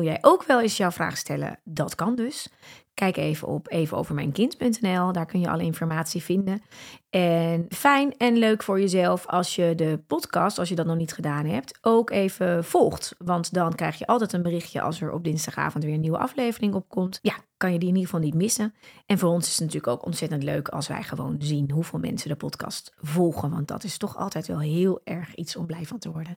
wil jij ook wel eens jouw vraag stellen? Dat kan dus. Kijk even op evenovermijnkind.nl. Daar kun je alle informatie vinden. En fijn en leuk voor jezelf als je de podcast, als je dat nog niet gedaan hebt, ook even volgt. Want dan krijg je altijd een berichtje als er op dinsdagavond weer een nieuwe aflevering opkomt. Ja, kan je die in ieder geval niet missen. En voor ons is het natuurlijk ook ontzettend leuk als wij gewoon zien hoeveel mensen de podcast volgen. Want dat is toch altijd wel heel erg iets om blij van te worden.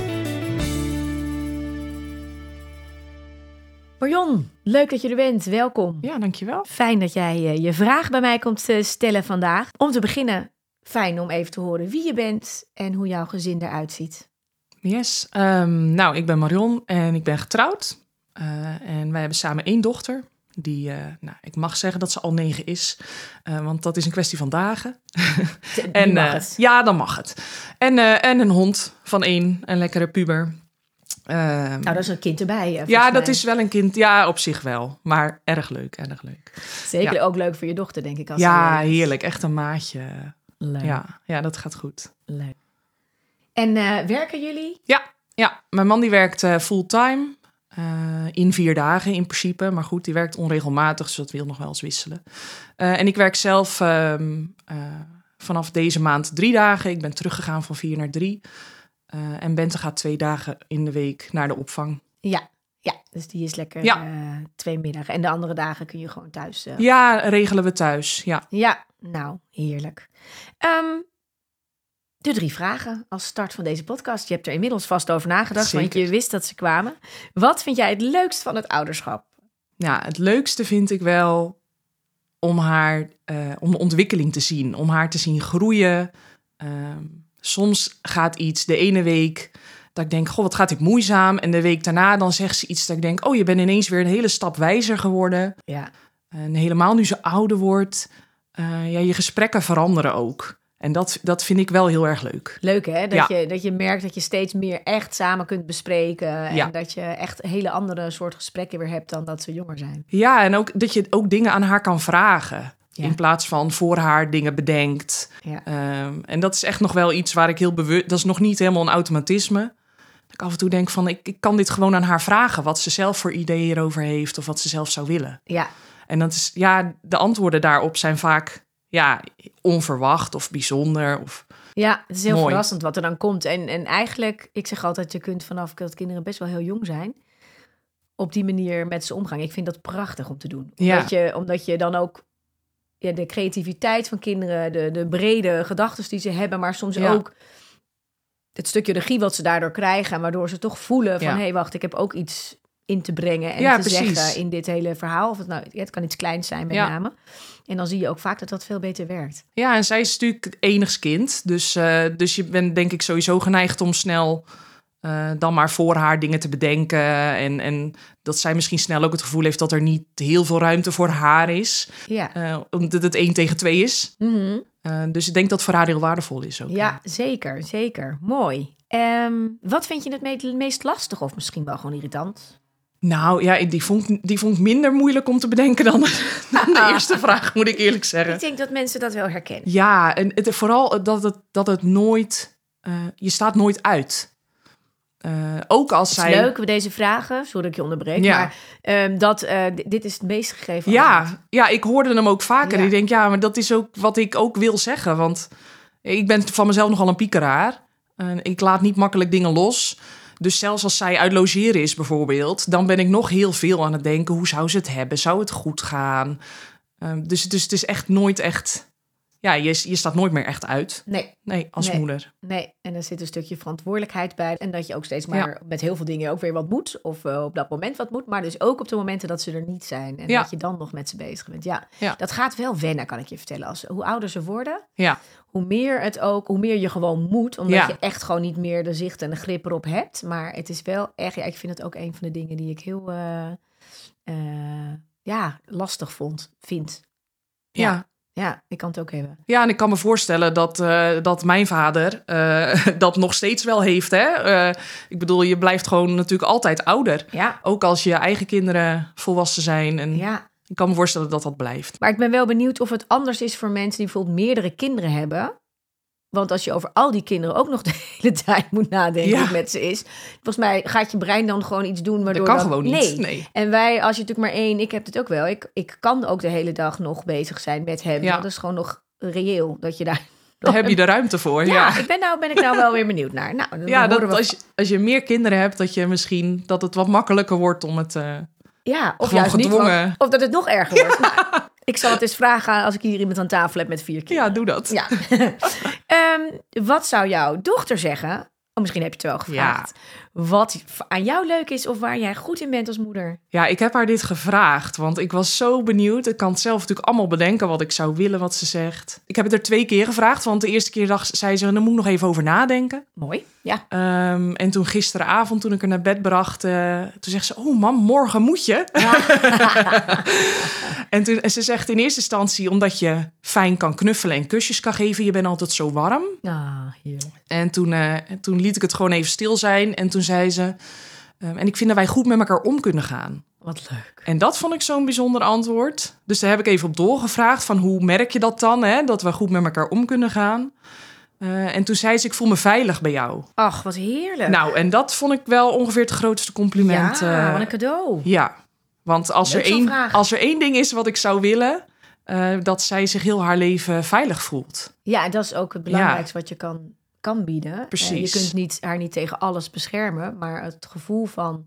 Marion, leuk dat je er bent. Welkom. Ja, dankjewel. Fijn dat jij eh, je vraag bij mij komt eh, stellen vandaag. Om te beginnen, fijn om even te horen wie je bent en hoe jouw gezin eruit ziet. Yes. Ehm, nou, ik ben Marion en ik ben getrouwd. Uh, en wij hebben samen één dochter. Die, uh, nou, ik mag zeggen dat ze al negen is, uh, want dat is een kwestie van dagen. en ja, dan mag het. En, en een hond van één, een lekkere puber. Uh, nou, dat is een kind erbij. Ja, dat is wel een kind. Ja, op zich wel. Maar erg leuk, erg leuk. Zeker ja. ook leuk voor je dochter, denk ik. Als ja, heerlijk. Echt een maatje. Leuk. Ja, ja, dat gaat goed. Leuk. En uh, werken jullie? Ja, ja, mijn man die werkt uh, fulltime. in vier dagen in principe. Maar goed, die werkt onregelmatig, dus dat wil nog wel eens wisselen. en ik werk zelf um, vanaf deze maand drie dagen. Ik ben teruggegaan van vier naar drie. Uh, en Bente gaat twee dagen in de week naar de opvang. Ja, ja dus die is lekker ja. uh, twee middagen. En de andere dagen kun je gewoon thuis. Uh... Ja, regelen we thuis. Ja, ja nou, heerlijk. Um, de drie vragen als start van deze podcast. Je hebt er inmiddels vast over nagedacht, Zeker. want je wist dat ze kwamen. Wat vind jij het leukst van het ouderschap? Ja, het leukste vind ik wel om haar, om de ontwikkeling te zien. Om haar te zien groeien. Um, soms gaat iets de ene week dat ik denk, goh, wat gaat dit moeizaam. En de week daarna dan zegt ze iets dat ik denk, oh, je bent ineens weer een hele stap wijzer geworden. Ja. En helemaal nu ze ouder wordt, uh, ja, je gesprekken veranderen ook. En dat, dat vind ik wel heel erg leuk. Leuk hè? Dat, Ja. je, dat je merkt dat je steeds meer echt samen kunt bespreken. En Ja. dat je echt hele andere soort gesprekken weer hebt dan dat ze jonger zijn. Ja, en ook dat je ook dingen aan haar kan vragen. Ja. In plaats van voor haar dingen bedenkt. Ja. Ehm, en dat is echt nog wel iets waar ik heel bewust... Dat is nog niet helemaal een automatisme. Dat ik af en toe denk van... Ik, ik kan dit gewoon aan haar vragen. Wat ze zelf voor ideeën erover heeft. Of wat ze zelf zou willen. Ja, En dat is... Ja, de antwoorden daarop zijn vaak... Ja, onverwacht of bijzonder. Of, ja het is heel Mooi. verrassend wat er dan komt. En, en eigenlijk, ik zeg altijd, je kunt vanaf dat kinderen best wel heel jong zijn... op die manier met ze omgaan. Ik vind dat prachtig om te doen. Ja. Omdat, je, omdat je dan ook ja, de creativiteit van kinderen... de, de brede gedachten die ze hebben... maar soms Ja. ook het stukje regie wat ze daardoor krijgen... waardoor ze toch voelen van... Ja. hé, hey, wacht, ik heb ook iets in te brengen en Ja, te precies. zeggen in dit hele verhaal. Of het, nou, het kan iets kleins zijn met name. En dan zie je ook vaak dat dat veel beter werkt. Ja, en zij is natuurlijk enigskind. Dus, eh, dus je bent denk ik sowieso geneigd om snel eh, dan maar voor haar dingen te bedenken. En, en dat zij misschien snel ook het gevoel heeft dat er niet heel veel ruimte voor haar is. Ja. eh, omdat het één tegen twee is. Mhm. Eh, dus ik denk dat het voor haar heel waardevol is ook. Ja, zeker, zeker. Mooi. Ehm, wat vind je het me- meest lastig of misschien wel gewoon irritant? Nou ja, die vond, ik- die vond minder moeilijk om te bedenken dan, dan de eerste vraag, moet ik eerlijk zeggen. Ik denk dat mensen dat wel herkennen. Ja, en het, vooral dat het, dat het nooit... je staat nooit uit. Eh, ook als zij... leuk met deze vragen, sorry dat ik je onderbreek, Ja. maar ehm, dat, eh, dit is het meest gegeven. Ja, ja, ik hoorde hem ook vaker. Ja. Ik denk, ja, maar dat is ook wat ik ook wil zeggen. Want ik ben van mezelf nogal een piekeraar. Ik laat niet makkelijk dingen los. Dus zelfs als zij uit logeren is bijvoorbeeld... dan ben ik nog heel veel aan het denken... hoe zou ze het hebben? Zou het goed gaan? Ehm, dus, dus het is echt nooit echt... Ja, je, je staat nooit meer echt uit. Nee, Nee, als Nee. moeder. nee. En er zit een stukje verantwoordelijkheid bij. En dat je ook steeds maar Ja. met heel veel dingen ook weer wat moet. Of eh, op dat moment wat moet. Maar dus ook op de momenten dat ze er niet zijn. En Ja. dat je dan nog met ze bezig bent. Ja, Ja. dat gaat wel wennen, kan ik je vertellen. Als, hoe ouder ze worden, Ja, hoe meer het ook, hoe meer je gewoon moet. Omdat je echt gewoon niet meer de zicht en de grip erop hebt. Maar het is wel echt, ja, ik vind het ook een van de dingen die ik heel, eh, eh, ja, lastig vond, vindt. Ja. Ja, ik kan het ook hebben. Ja, en ik kan me voorstellen dat, eh, dat mijn vader eh, dat nog steeds wel heeft. Hè? Eh, ik bedoel, je blijft gewoon natuurlijk altijd ouder. Ja, Ook als je eigen kinderen volwassen zijn. En ja. ik kan me voorstellen dat dat blijft. Maar ik ben wel benieuwd of het anders is voor mensen die bijvoorbeeld meerdere kinderen hebben. Want als je over al die kinderen ook nog de hele tijd moet nadenken Ja. met ze is. Volgens mij gaat je brein dan gewoon iets doen Dat waardoor kan dan- gewoon niet. Nee. En wij, als je natuurlijk maar één, ik heb het ook wel. Ik, ik kan ook de hele dag nog bezig zijn met hem. Ja. Dat is gewoon nog reëel dat je daar. Daar heb je de ruimte voor. Ja, Ja, ik ben nou ben ik nou wel weer benieuwd naar. Nou, dan ja dat, we als, je, als je meer kinderen hebt, dat je misschien dat het wat makkelijker wordt om het. eh, Ja, of Gewoon juist niet. gedwongen. want- Of dat het nog erger wordt. Nou, ik zal het eens vragen als ik hier iemand aan tafel heb met vier kinderen. ja, doe dat. Ja. Ehm, wat zou jouw dochter zeggen? Oh, misschien heb je het wel gevraagd. Wat aan jou leuk is of waar jij goed in bent als moeder. Ja, ik heb haar dit gevraagd, want ik was zo benieuwd. Ik kan het zelf natuurlijk allemaal bedenken wat ik zou willen, wat ze zegt. Ik heb het er twee keer gevraagd, want de eerste keer dacht, zei ze, daar moet ik nog even over nadenken. Mooi. Ja. Ehm, en toen gisteravond, toen ik haar naar bed bracht, eh, toen zegt ze, oh mam, morgen moet je. en, toen, en ze zegt in eerste instantie, omdat je fijn kan knuffelen en kusjes kan geven, je bent altijd zo warm. Ah, heerlijk. En toen, eh, toen liet ik het gewoon even stil zijn. En toen zei ze, ehm, en ik vind dat wij goed met elkaar om kunnen gaan. Wat leuk. En dat vond ik zo'n bijzonder antwoord. Dus daar heb ik even op doorgevraagd van hoe merk je dat dan, hè? dat we goed met elkaar om kunnen gaan. Eh, en toen zei ze, ik voel me veilig bij jou. Ach, wat heerlijk. Nou, en dat vond ik wel ongeveer het grootste compliment. ja, eh, wat een cadeau. ja, want als er, Leuk één, als er één ding is wat ik zou willen, eh, dat zij zich heel haar leven veilig voelt. Ja, dat is ook het belangrijkste wat je kan, kan bieden. Eh, Precies. je kunt niet, haar niet tegen alles beschermen, maar het gevoel van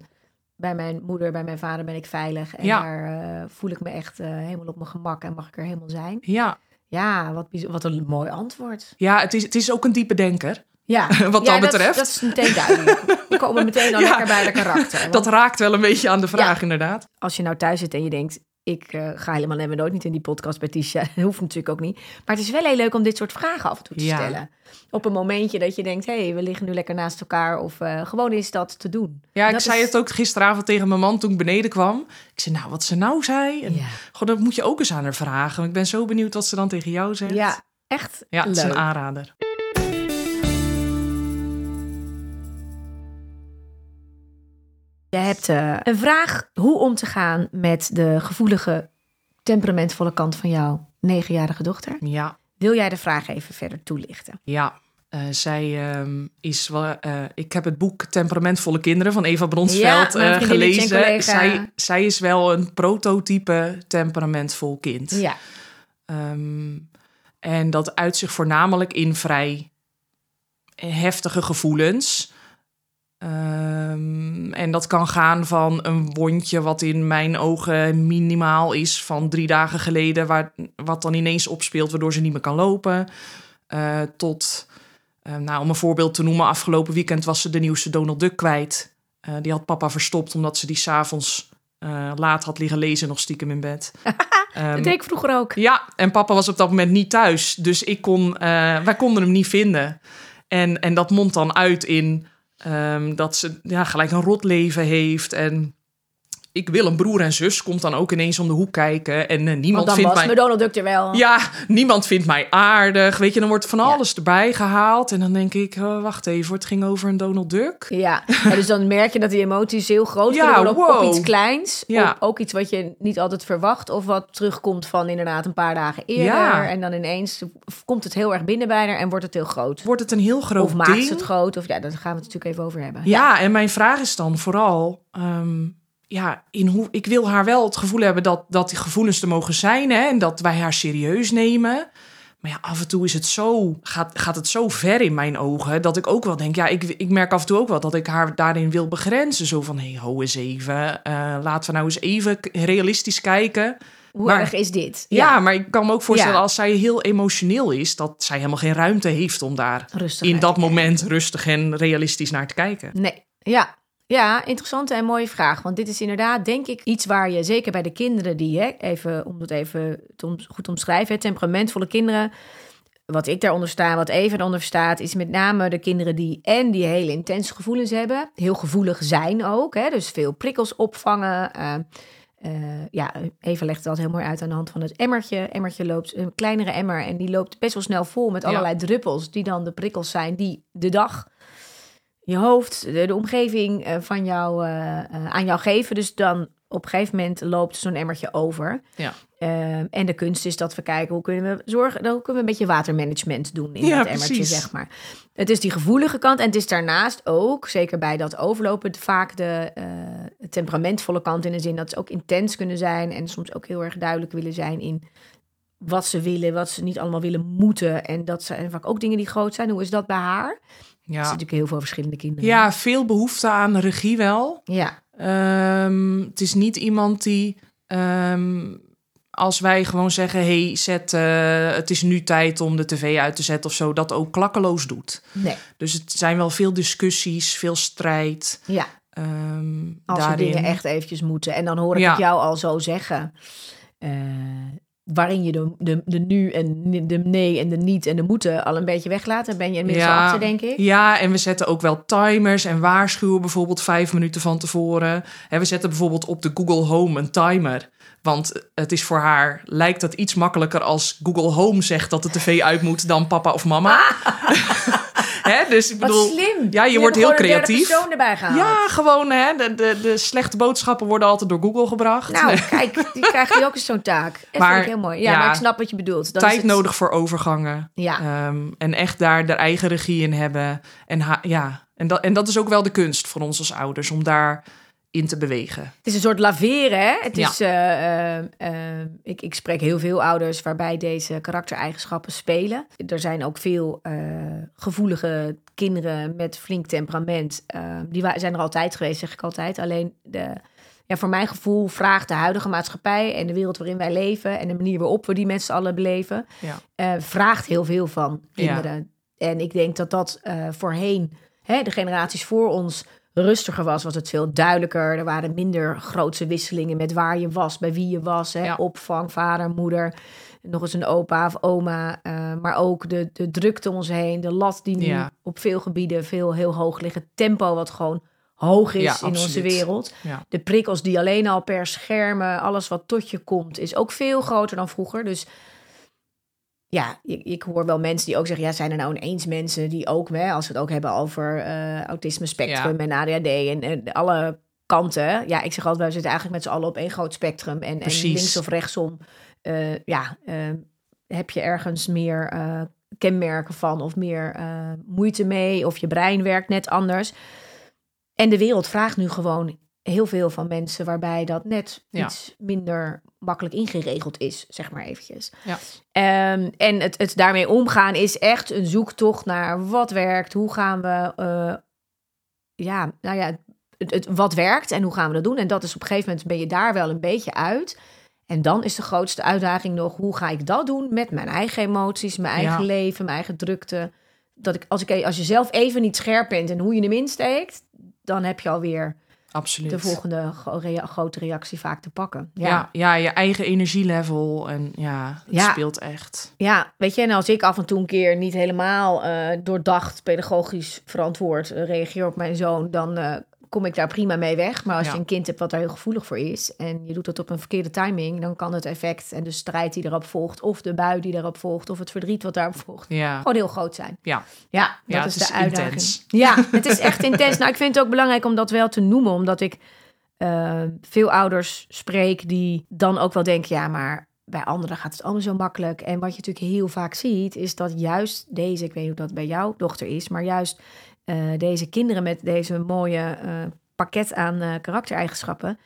bij mijn moeder, bij mijn vader ben ik veilig en Ja. daar eh, voel ik me echt eh, helemaal op mijn gemak en mag ik er helemaal zijn. Ja, Ja, wat, wat een mooi antwoord. ja het, is, het is ook een diepe denker. Ja, Wat ja, dat betreft. Dat, is meteen duidelijk. We komen meteen al Ja. lekker bij de karakter. Want Dat raakt wel een beetje aan de vraag, inderdaad. als je nou thuis zit en je denkt... ik eh, ga helemaal nemen nooit niet in die podcast bij Tisha. Dat hoeft natuurlijk ook niet. Maar het is wel heel leuk om dit soort vragen af en toe te Ja. stellen. Op een momentje dat je denkt... hé, hey, we liggen nu lekker naast elkaar. Of eh, gewoon is dat te doen. Ja, ik zei is- het ook gisteravond tegen mijn man toen ik beneden kwam. Ik zei, nou, wat ze nou zei. En, Ja. Dat moet je ook eens aan haar vragen. Ik ben zo benieuwd wat ze dan tegen jou zegt. Ja, echt ja het is een aanrader. Je hebt eh, een vraag hoe om te gaan met de gevoelige, temperamentvolle kant van jouw negenjarige dochter. Ja, Wil jij de vraag even verder toelichten? ja. Eh, zij ehm, is wel. eh, ik heb het boek Temperamentvolle Kinderen van Eva Bronsveld Ja, gelezen. Zij, zij is wel een prototype temperamentvol kind. Ja, Ehm, en dat uit zich voornamelijk in vrij heftige gevoelens. Ehm, en dat kan gaan van een wondje wat in mijn ogen minimaal is van drie dagen geleden, waar, wat dan ineens opspeelt waardoor ze niet meer kan lopen. eh, tot, eh, nou, om een voorbeeld te noemen, afgelopen weekend was ze de nieuwste Donald Duck kwijt. Eh, die had papa verstopt omdat ze die s'avonds eh laat had liggen lezen, nog stiekem in bed. Ehm, dat deed ik vroeger ook. ja, en papa was op dat moment niet thuis. Dus ik kon, wij konden hem niet vinden. En, en dat mondt dan uit in ehm, dat ze ja, gelijk een rot leven heeft. En ik wil een broer en zus, komt dan ook ineens om de hoek kijken. En eh, niemand dan vindt was mij... mijn Donald Duck er wel. Ja, niemand vindt mij aardig. Weet je, dan wordt van Ja. alles erbij gehaald. En dan denk ik, oh, wacht even, het ging over een Donald Duck. Ja, ja, dus dan merk je dat die emoties heel groot Ja, worden op, iets kleins. Ja. Op, ook iets wat je niet altijd verwacht. Of wat terugkomt van inderdaad een paar dagen eerder. En dan ineens komt het heel erg binnen bij haar en wordt het heel groot. Wordt het een heel groot Of maakt ding. het groot. Of ja, daar gaan we het natuurlijk even over hebben. Ja, en mijn vraag is dan vooral... ehm, ja, in hoe, ik wil haar wel het gevoel hebben dat, dat die gevoelens er mogen zijn... Hè, en dat wij haar serieus nemen... Maar ja, af en toe is het zo, gaat, gaat het zo ver in mijn ogen... dat ik ook wel denk... ja, ik, ik merk af en toe ook wel dat ik haar daarin wil begrenzen. Zo van, hé, hey, ho eens even. eh, laten we nou eens even realistisch kijken. Hoe Maar- erg is dit? Ja, maar ik kan me ook voorstellen Ja. als zij heel emotioneel is... dat zij helemaal geen ruimte heeft om daar Rustig. in dat moment rustig en realistisch naar te kijken. Nee, ja. Ja, interessante en mooie vraag. Want dit is inderdaad, denk ik, iets waar je zeker bij de kinderen die, hè, even om het even te goed te omschrijven, hè, temperamentvolle kinderen. Wat ik daaronder sta, wat Eva eronder staat, is met name de kinderen die en die hele intense gevoelens hebben, heel gevoelig zijn ook, hè, dus veel prikkels opvangen, eh, eh, ja, Eva legt dat heel mooi uit aan de hand van het emmertje. Emmertje loopt een kleinere emmer en die loopt best wel snel vol met Ja. allerlei druppels, die dan de prikkels zijn die de dag je hoofd, de, de omgeving eh, van jou, eh, eh, aan jou geven. Dus dan op een gegeven moment loopt zo'n emmertje over. Ja. En de kunst is dat we kijken hoe kunnen we zorgen, hoe kunnen we een beetje watermanagement doen in Ja, dat emmertje, precies. zeg maar. Het is die gevoelige kant en het is daarnaast ook, zeker bij dat overlopen, vaak de temperamentvolle kant in de zin dat ze ook intens kunnen zijn en soms ook heel erg duidelijk willen zijn in wat ze willen, wat ze niet allemaal willen moeten. En dat zijn vaak ook dingen die groot zijn. Hoe is dat bij haar? Er Ja. zitten natuurlijk heel veel verschillende kinderen. ja, veel behoefte aan regie wel. Ja, Ehm, het is niet iemand die, ehm, als wij gewoon zeggen: hey, zet, eh, het is nu tijd om de tv uit te zetten of zo, dat ook klakkeloos doet. nee. Dus het zijn wel veel discussies, veel strijd. Ja, ehm als daarin. er dingen echt eventjes moeten. En dan hoor ik Ja. het jou al zo zeggen. eh, waarin je de, de, de nu en de nee en de niet en de moeten al een beetje weglaat. Daar ben je inmiddels al achter, denk ik. Ja, en we zetten ook wel timers en waarschuwen bijvoorbeeld vijf minuten van tevoren. En we zetten bijvoorbeeld op de Google Home een timer. Want het is voor haar, lijkt dat iets makkelijker als Google Home zegt dat de tv uit moet dan papa of mama. hè? Dus ik Wat bedoel, slim. Ja, je wordt heel een creatief. persoon erbij gehaald. Ja, gewoon hè, de, de, de slechte boodschappen worden altijd door Google gebracht. Nou, kijk, die krijgt nu ook eens zo'n taak. Dat Maar, vind ik heel mooi. Ja, ja, maar ik snap wat je bedoelt. Dan Tijd het- nodig voor overgangen. Ja, Ehm, en echt daar de eigen regie in hebben. En ha- ja, en dat, en dat is ook wel de kunst voor ons als ouders om daar in te bewegen. Het is een soort laveren, hè? Het Ja. is, eh, eh, eh, ik, ik spreek heel veel ouders waarbij deze karaktereigenschappen spelen. Er zijn ook veel gevoelige kinderen met flink temperament. Die zijn er altijd geweest, zeg ik altijd. Alleen de, ja, voor mijn gevoel vraagt de huidige maatschappij en de wereld waarin wij leven en de manier waarop we die met z'n allen beleven, Ja. vraagt heel veel van Ja. kinderen. En ik denk dat dat voorheen, hè, de generaties voor ons, rustiger was, was het veel duidelijker. Er waren minder grootse wisselingen met waar je was, bij wie je was. Hè? Ja. Opvang, vader, moeder, nog eens een opa of oma. eh, maar ook de, de drukte om ons heen, de lat die nu Ja. op veel gebieden veel heel hoog ligt. Het tempo wat gewoon hoog is Ja, in onze wereld. De prikkels die alleen al per schermen, alles wat tot je komt, is ook veel groter dan vroeger. Dus ja, ik, ik hoor wel mensen die ook zeggen, ja, zijn er nou ineens mensen die ook, hè, als we het ook hebben over eh, autisme spectrum en ADHD en, en alle kanten. Ja, ik zeg altijd, wij zitten eigenlijk met z'n allen op één groot spectrum. En, en links of rechtsom, eh, ja, eh, heb je ergens meer kenmerken van of meer moeite mee of je brein werkt net anders. En de wereld vraagt nu gewoon heel veel van mensen waarbij dat net Ja. iets minder makkelijk ingeregeld is, zeg maar eventjes. Ja. Ehm, en het, het daarmee omgaan is echt een zoektocht naar wat werkt, hoe gaan we, eh, ja, nou ja, het, het, wat werkt en hoe gaan we dat doen. En dat is op een gegeven moment ben je daar wel een beetje uit. En dan is de grootste uitdaging nog, hoe ga ik dat doen met mijn eigen emoties, mijn eigen Ja. leven, mijn eigen drukte. Dat ik, als, ik, als je zelf even niet scherp bent en hoe je hem insteekt, dan heb je alweer Absoluut. de volgende rea- grote reactie vaak te pakken. ja. Ja. Ja, je eigen energielevel. En ja, het Ja. speelt echt. ja, weet je, en als ik af en toe een keer niet helemaal eh, doordacht, pedagogisch verantwoord eh, reageer op mijn zoon, dan eh, kom ik daar prima mee weg. Maar als Ja. je een kind hebt wat daar heel gevoelig voor is en je doet het op een verkeerde timing, dan kan het effect en de strijd die erop volgt, of de bui die daarop volgt, of het verdriet wat daarop volgt, Ja, gewoon heel groot zijn. ja. Ja, dat Ja, is het de is uitdaging. intens. Ja, het is echt intens. Nou, ik vind het ook belangrijk om dat wel te noemen, omdat ik eh, veel ouders spreek die dan ook wel denken, ja, maar bij anderen gaat het allemaal zo makkelijk. En wat je natuurlijk heel vaak ziet, is dat juist deze, ik weet niet hoe dat bij jouw dochter is, maar juist deze kinderen met deze mooie eh, pakket aan eh, karaktereigenschappen,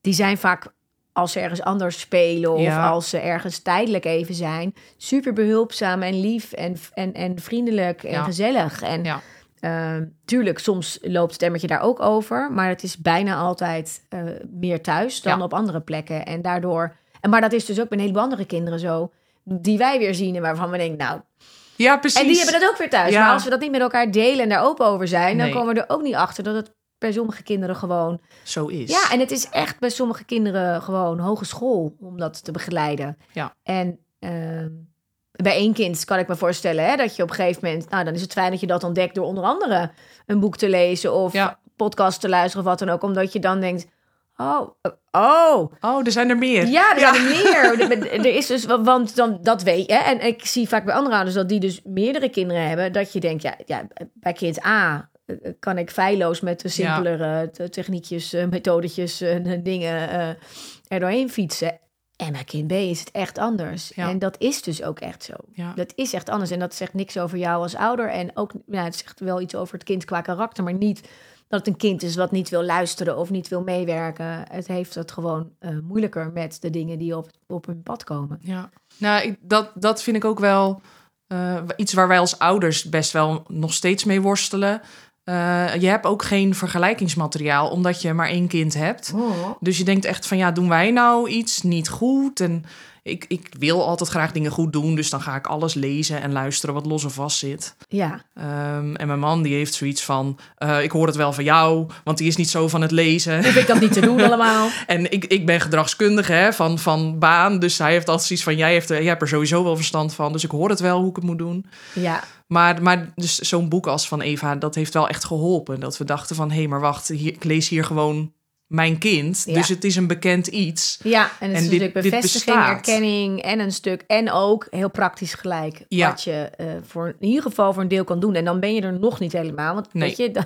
die zijn vaak als ze ergens anders spelen of Ja. als ze ergens tijdelijk even zijn, super behulpzaam en lief en, en, en vriendelijk en Ja. gezellig. En Ja. Tuurlijk, soms loopt het emmertje daar ook over, maar het is bijna altijd eh, meer thuis dan op andere plekken. En daardoor, en maar dat is dus ook bij een heleboel andere kinderen zo, die wij weer zien en waarvan we denken, nou, ja, precies. en die hebben dat ook weer thuis. Ja. Maar als we dat niet met elkaar delen en daar open over zijn, dan komen we er ook niet achter dat het bij sommige kinderen gewoon, Zo is. ja, en het is echt bij sommige kinderen gewoon hogeschool om dat te begeleiden. Ja. En ehm, bij één kind kan ik me voorstellen hè, dat je op een gegeven moment, nou dan is het fijn dat je dat ontdekt door onder andere een boek te lezen of Ja. podcast te luisteren of wat dan ook, omdat je dan denkt, Oh, oh. Oh, er zijn er meer. Ja, er zijn er meer. Er- is dus, want dan, dat weet je. En ik zie vaak bij andere ouders dat die dus meerdere kinderen hebben. Dat je denkt, ja, ja bij kind A eh, kan ik feilloos met de simpelere te- techniekjes, eh, methodetjes en dingen eh, er doorheen fietsen. En bij kind B is het echt anders. Ja. En dat is dus ook echt zo. Ja. Dat is echt anders. En dat zegt niks over jou als ouder. En ook, ja, het zegt wel iets over het kind qua karakter, maar niet dat het een kind is wat niet wil luisteren of niet wil meewerken. Het heeft het gewoon eh, moeilijker met de dingen die op, op hun pad komen. Ja, nou, ik, dat, dat vind ik ook wel eh, iets waar wij als ouders best wel nog steeds mee worstelen. Eh, je hebt ook geen vergelijkingsmateriaal, omdat je maar één kind hebt. Dus je denkt echt van, ja, doen wij nou iets niet goed? En ik, ik wil altijd graag dingen goed doen, dus dan ga ik alles lezen en luisteren wat los en vast zit. Ja, Ehm, en mijn man die heeft zoiets van, eh, ik hoor het wel van jou, want die is niet zo van het lezen. hoef ik dat niet te doen allemaal. En ik, ik ben gedragskundige hè, van, van baan. Dus hij heeft altijd zoiets van: jij, heeft, er- jij hebt er sowieso wel verstand van. Dus ik hoor het wel hoe ik het moet doen. Ja, Maar, maar dus zo'n boek als van Eva, dat heeft wel echt geholpen. Dat we dachten van: hé, hey, maar wacht, hier, ik lees hier gewoon mijn kind. Ja. Dus het is een bekend iets. ja. en het En is dit- stuk dit bevestiging, bestaat. erkenning en een stuk. En ook heel praktisch gelijk. Ja. Wat je eh, voor, in ieder geval voor een deel kan doen. En dan ben je er nog niet helemaal. Want Nee. weet je, dan,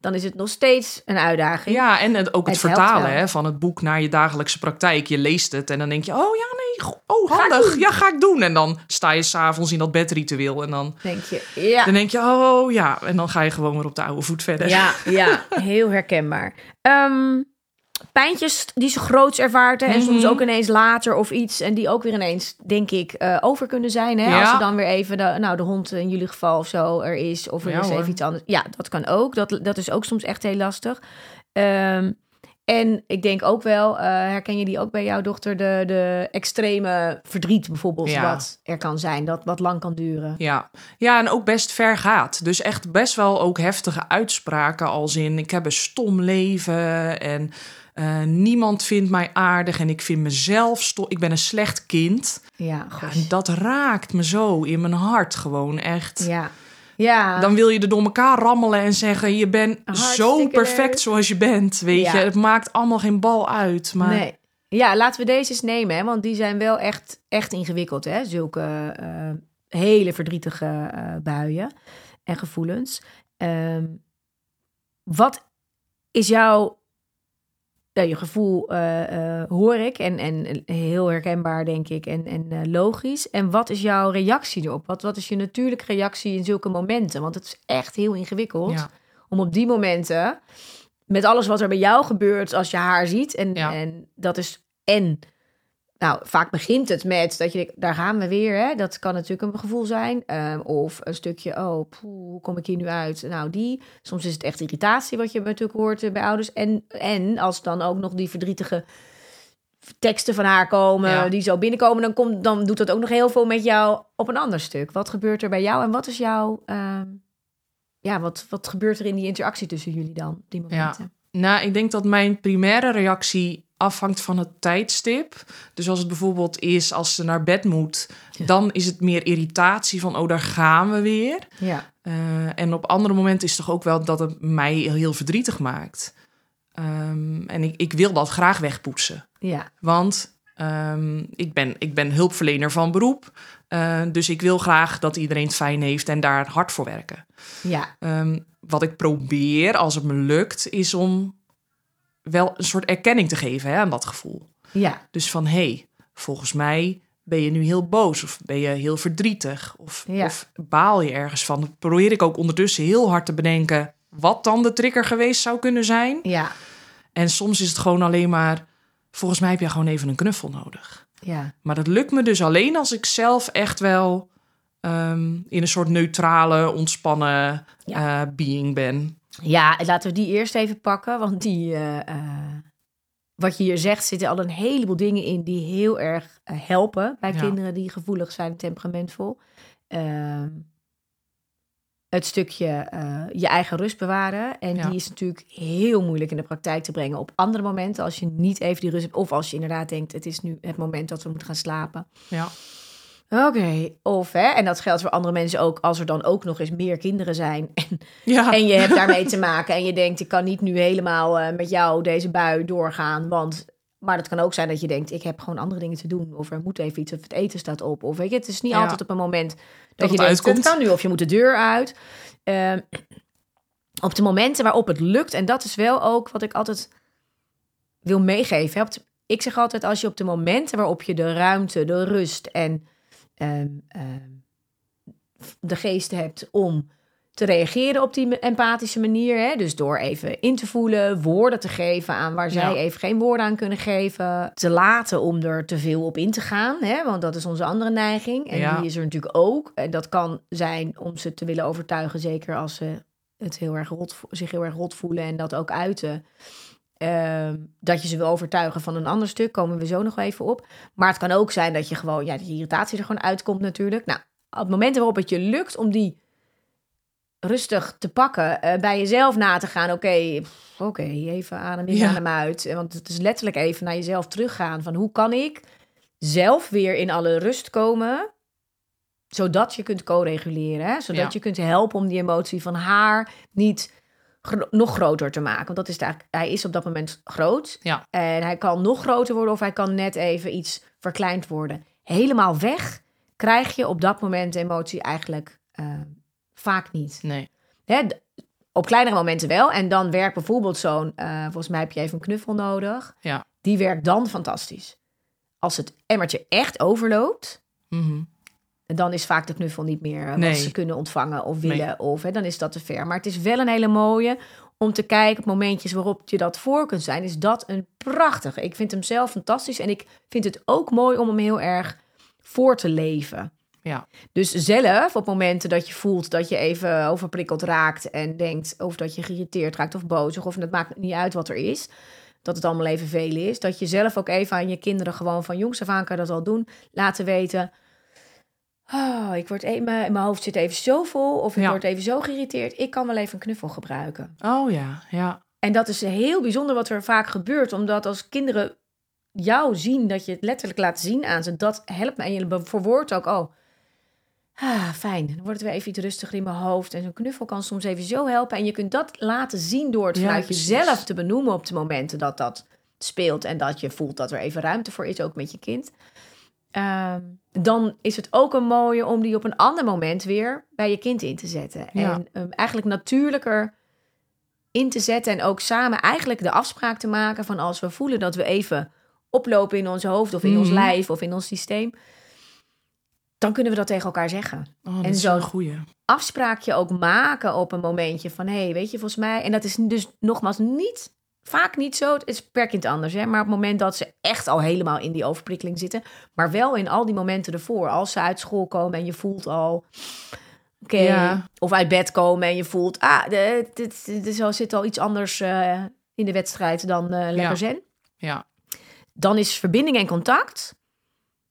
dan is het nog steeds een uitdaging. Ja, en het, ook het, vertalen hè, van het boek naar je dagelijkse praktijk. Je leest het en dan denk je: oh ja, nee, oh handig. Ja, ga ik doen. En dan sta je s'avonds in dat bedritueel. En dan, Denk je, ja. dan denk je: oh ja. En dan ga je gewoon weer op de oude voet verder. Ja, ja, heel herkenbaar. Ehm, pijntjes die ze groots ervaarten en soms Mhm. ook ineens later of iets. En die ook weer ineens, denk ik, eh, over kunnen zijn. Hè? Ja. Als er dan weer even, de, nou, de hond in jullie geval of zo er is. Of er Ja, is hoor. even iets anders. Ja, dat kan ook. Dat, dat is ook soms echt heel lastig. Ehm, en ik denk ook wel, eh, herken je die ook bij jouw dochter, de, de extreme verdriet bijvoorbeeld, Ja. wat er kan zijn, dat wat lang kan duren. Ja. ja, en ook best ver gaat. Dus echt best wel ook heftige uitspraken als in... ik heb een stom leven en eh, niemand vindt mij aardig... en ik vind mezelf stom, ik ben een slecht kind. Ja, en dat raakt me zo in mijn hart gewoon echt. ja. Ja. Dan wil je er door elkaar rammelen en zeggen... je bent zo perfect leuk. zoals je bent, weet Ja. je. Het maakt allemaal geen bal uit, maar... Nee. Ja, laten we deze eens nemen, hè, want die zijn wel echt, echt ingewikkeld, hè? Zulke eh, hele verdrietige eh, buien en gevoelens. Ehm, wat is jouw ja, je gevoel, eh, eh, hoor ik, en, en heel herkenbaar, denk ik, en, en eh, logisch. En wat is jouw reactie erop? Wat, wat is je natuurlijke reactie in zulke momenten? Want het is echt heel ingewikkeld Ja. om op die momenten, met alles wat er bij jou gebeurt als je haar ziet, en, Ja. en dat is en. Nou, vaak begint het met dat je denkt, daar gaan we weer. Hè? Dat kan natuurlijk een gevoel zijn. Ehm, of een stukje, oh, poeh, hoe kom ik hier nu uit? Nou, die. Soms is het echt irritatie, wat je natuurlijk hoort eh, bij ouders. En, en als dan ook nog die verdrietige teksten van haar komen, Ja. die zo binnenkomen, dan, komt, dan doet dat ook nog heel veel met jou op een ander stuk. Wat gebeurt er bij jou en wat is jouw... ehm, ja, wat, wat gebeurt er in die interactie tussen jullie dan, op die momenten? Nou, ik denk dat mijn primaire reactie afhangt van het tijdstip. Dus als het bijvoorbeeld is als ze naar bed moet, Ja. dan is het meer irritatie van, oh, daar gaan we weer. Ja, Eh, en op andere momenten is het toch ook wel dat het mij heel, heel verdrietig maakt. Ehm, en ik, ik wil dat graag wegpoetsen. ja, Want ehm, ik, ben, ik ben hulpverlener van beroep. Eh, dus ik wil graag dat iedereen het fijn heeft en daar hard voor werken. ja, Ehm, wat ik probeer, als het me lukt, is om wel een soort erkenning te geven hè, aan dat gevoel. ja, Dus van, hé, hey, volgens mij ben je nu heel boos of ben je heel verdrietig of, Ja. of baal je ergens van. Dan probeer ik ook ondertussen heel hard te bedenken wat dan de trigger geweest zou kunnen zijn. ja, En soms is het gewoon alleen maar, volgens mij heb je gewoon even een knuffel nodig. ja, Maar dat lukt me dus alleen als ik zelf echt wel ehm, in een soort neutrale, ontspannen eh, being ben. Ja, laten we die eerst even pakken, want die, eh, eh, wat je hier zegt, zitten al een heleboel dingen in die heel erg eh, helpen bij Ja. kinderen die gevoelig zijn en temperamentvol. Ehm, het stukje je eigen rust bewaren. En Ja. die is natuurlijk heel moeilijk in de praktijk te brengen op andere momenten. Als je niet even die rust hebt. Of als je inderdaad denkt, het is nu het moment dat we moeten gaan slapen. Ja. Oké, of hè, en dat geldt voor andere mensen ook, als er dan ook nog eens meer kinderen zijn. En, Ja. en je hebt daarmee te maken en je denkt, ik kan niet nu helemaal eh, met jou deze bui doorgaan. Want, maar het kan ook zijn dat je denkt, ik heb gewoon andere dingen te doen. Of er moet even iets, of het eten staat op. Of weet je, het is niet Ja. altijd op een moment dat, Dat je denkt, uitkomt. het kan nu, of je moet de deur uit. Ehm, op de momenten waarop het lukt, en dat is wel ook wat ik altijd wil meegeven. hè, de- ik zeg altijd, als je op de momenten waarop je de ruimte, de rust en ehm, ehm, de geest hebt om te reageren op die empathische manier. Hè? Dus door even in te voelen, woorden te geven aan waar zij Ja. even geen woorden aan kunnen geven. Te laten om er te veel op in te gaan. Hè? Want dat is onze andere neiging. En Ja. die is er natuurlijk ook. En dat kan zijn om ze te willen overtuigen, zeker als ze het heel erg rot, zich heel erg rot voelen en dat ook uiten. Ehm, dat je ze wil overtuigen van een ander stuk, komen we zo nog wel even op. Maar het kan ook zijn dat je gewoon, ja, die irritatie er gewoon uitkomt natuurlijk. Nou, op momenten waarop het je lukt om die rustig te pakken, eh, bij jezelf na te gaan. Oké, oké, even adem in, Ja. adem uit. Want het is letterlijk even naar jezelf teruggaan van hoe kan ik zelf weer in alle rust komen, zodat je kunt co-reguleren, hè? zodat Ja. je kunt helpen om die emotie van haar niet nog groter te maken. Want dat is het eigenlijk, hij is op dat moment groot. Ja. En hij kan nog groter worden of hij kan net even iets verkleind worden. Helemaal weg krijg je op dat moment de emotie eigenlijk eh, vaak niet. Nee. Hè, op kleinere momenten wel. En dan werkt bijvoorbeeld zo'n, eh, volgens mij heb je even een knuffel nodig. Ja. Die werkt dan fantastisch. Als het emmertje echt overloopt, Mhm. Dan is vaak de knuffel niet meer eh, Nee. wat ze kunnen ontvangen of willen. Nee. Of hè, dan is dat te ver. Maar het is wel een hele mooie om te kijken op momentjes waarop je dat voor kunt zijn. Is dat een prachtige. Ik vind hem zelf fantastisch. En ik vind het ook mooi om hem heel erg voor te leven. Ja. Dus zelf, op momenten dat je voelt dat je even overprikkeld raakt en denkt, of dat je geïrriteerd raakt of boos, of het maakt niet uit wat er is, dat het allemaal even veel is, dat je zelf ook even aan je kinderen gewoon van jongs af aan kan dat al doen, laten weten. Oh, ik word even, mijn mijn hoofd zit even zo vol, of ik Ja. word even zo geïrriteerd. Ik kan wel even een knuffel gebruiken. Oh ja, ja. En dat is heel bijzonder wat er vaak gebeurt, omdat als kinderen jou zien, dat je het letterlijk laat zien aan ze, dat helpt me. En je verwoordt ook, oh, ah, fijn, dan wordt het weer even iets rustiger in mijn hoofd. En zo'n knuffel kan soms even zo helpen. En je kunt dat laten zien door het Ja, vanuit precies. jezelf te benoemen op de momenten dat dat speelt. En dat je voelt dat er even ruimte voor is, ook met je kind. Ehm, dan is het ook een mooie om die op een ander moment weer bij je kind in te zetten. Ja. En um, eigenlijk natuurlijker in te zetten en ook samen eigenlijk de afspraak te maken van als we voelen dat we even oplopen in ons hoofd of in ons Mhm. lijf of in ons systeem, dan kunnen we dat tegen elkaar zeggen. Oh, En is zo- een goeie. Afspraakje ook maken op een momentje van hé, hey, weet je, volgens mij, en dat is dus nogmaals niet, vaak niet zo, het is per kind anders, hè, maar op het moment dat ze echt al helemaal in die overprikkeling zitten, maar wel in al die momenten ervoor, als ze uit school komen en je voelt al, oké, Ja. of uit bed komen en je voelt, ah, dit, dit, zit al iets anders eh, in de wedstrijd dan eh, lekker Ja. zen Ja. dan is verbinding en contact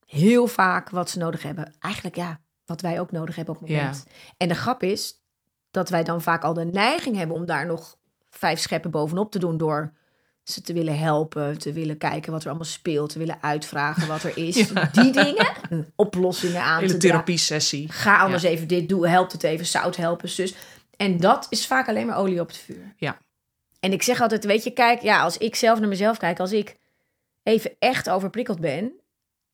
heel vaak wat ze nodig hebben. Eigenlijk ja, wat wij ook nodig hebben op het moment. En de grap is dat wij dan vaak al de neiging hebben om daar nog vijf scheppen bovenop te doen door ze te willen helpen, te willen kijken wat er allemaal speelt, te willen uitvragen wat er is. Ja. Die dingen, oplossingen aan Hele te therapie-sessie. Ga anders even dit doen, helpt het even, zout helpen, zus. En dat is vaak alleen maar olie op het vuur. Ja. En ik zeg altijd, weet je, kijk, ja, als ik zelf naar mezelf kijk, als ik even echt overprikkeld ben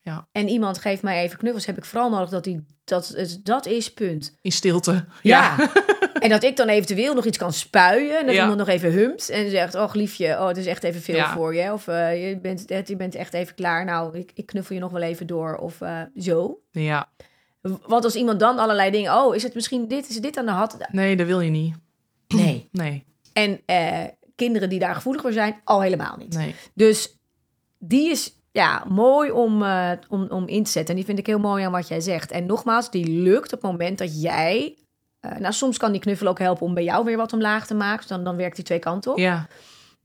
Ja. en iemand geeft mij even knuffels, heb ik vooral nodig dat die dat het dat is punt. In stilte. Ja. en dat ik dan eventueel nog iets kan spuien en dat Ja. iemand nog even humt en zegt, oh liefje, oh het is echt even veel Ja. voor je, of eh, je bent je bent echt even klaar. Nou, ik, ik knuffel je nog wel even door of eh, zo. Ja. Want als iemand dan allerlei dingen, oh, is het misschien dit, is dit aan de hand? Nee, dat wil je niet. Nee. Nee. En eh, kinderen die daar gevoelig voor zijn, al helemaal niet. Nee. Dus die is ja, mooi om, eh, om, om in te zetten. En die vind ik heel mooi aan wat jij zegt. En nogmaals, die lukt op het moment dat jij... eh, nou, soms kan die knuffel ook helpen om bij jou weer wat omlaag te maken. Dus dan, dan werkt die twee kanten op. Ja.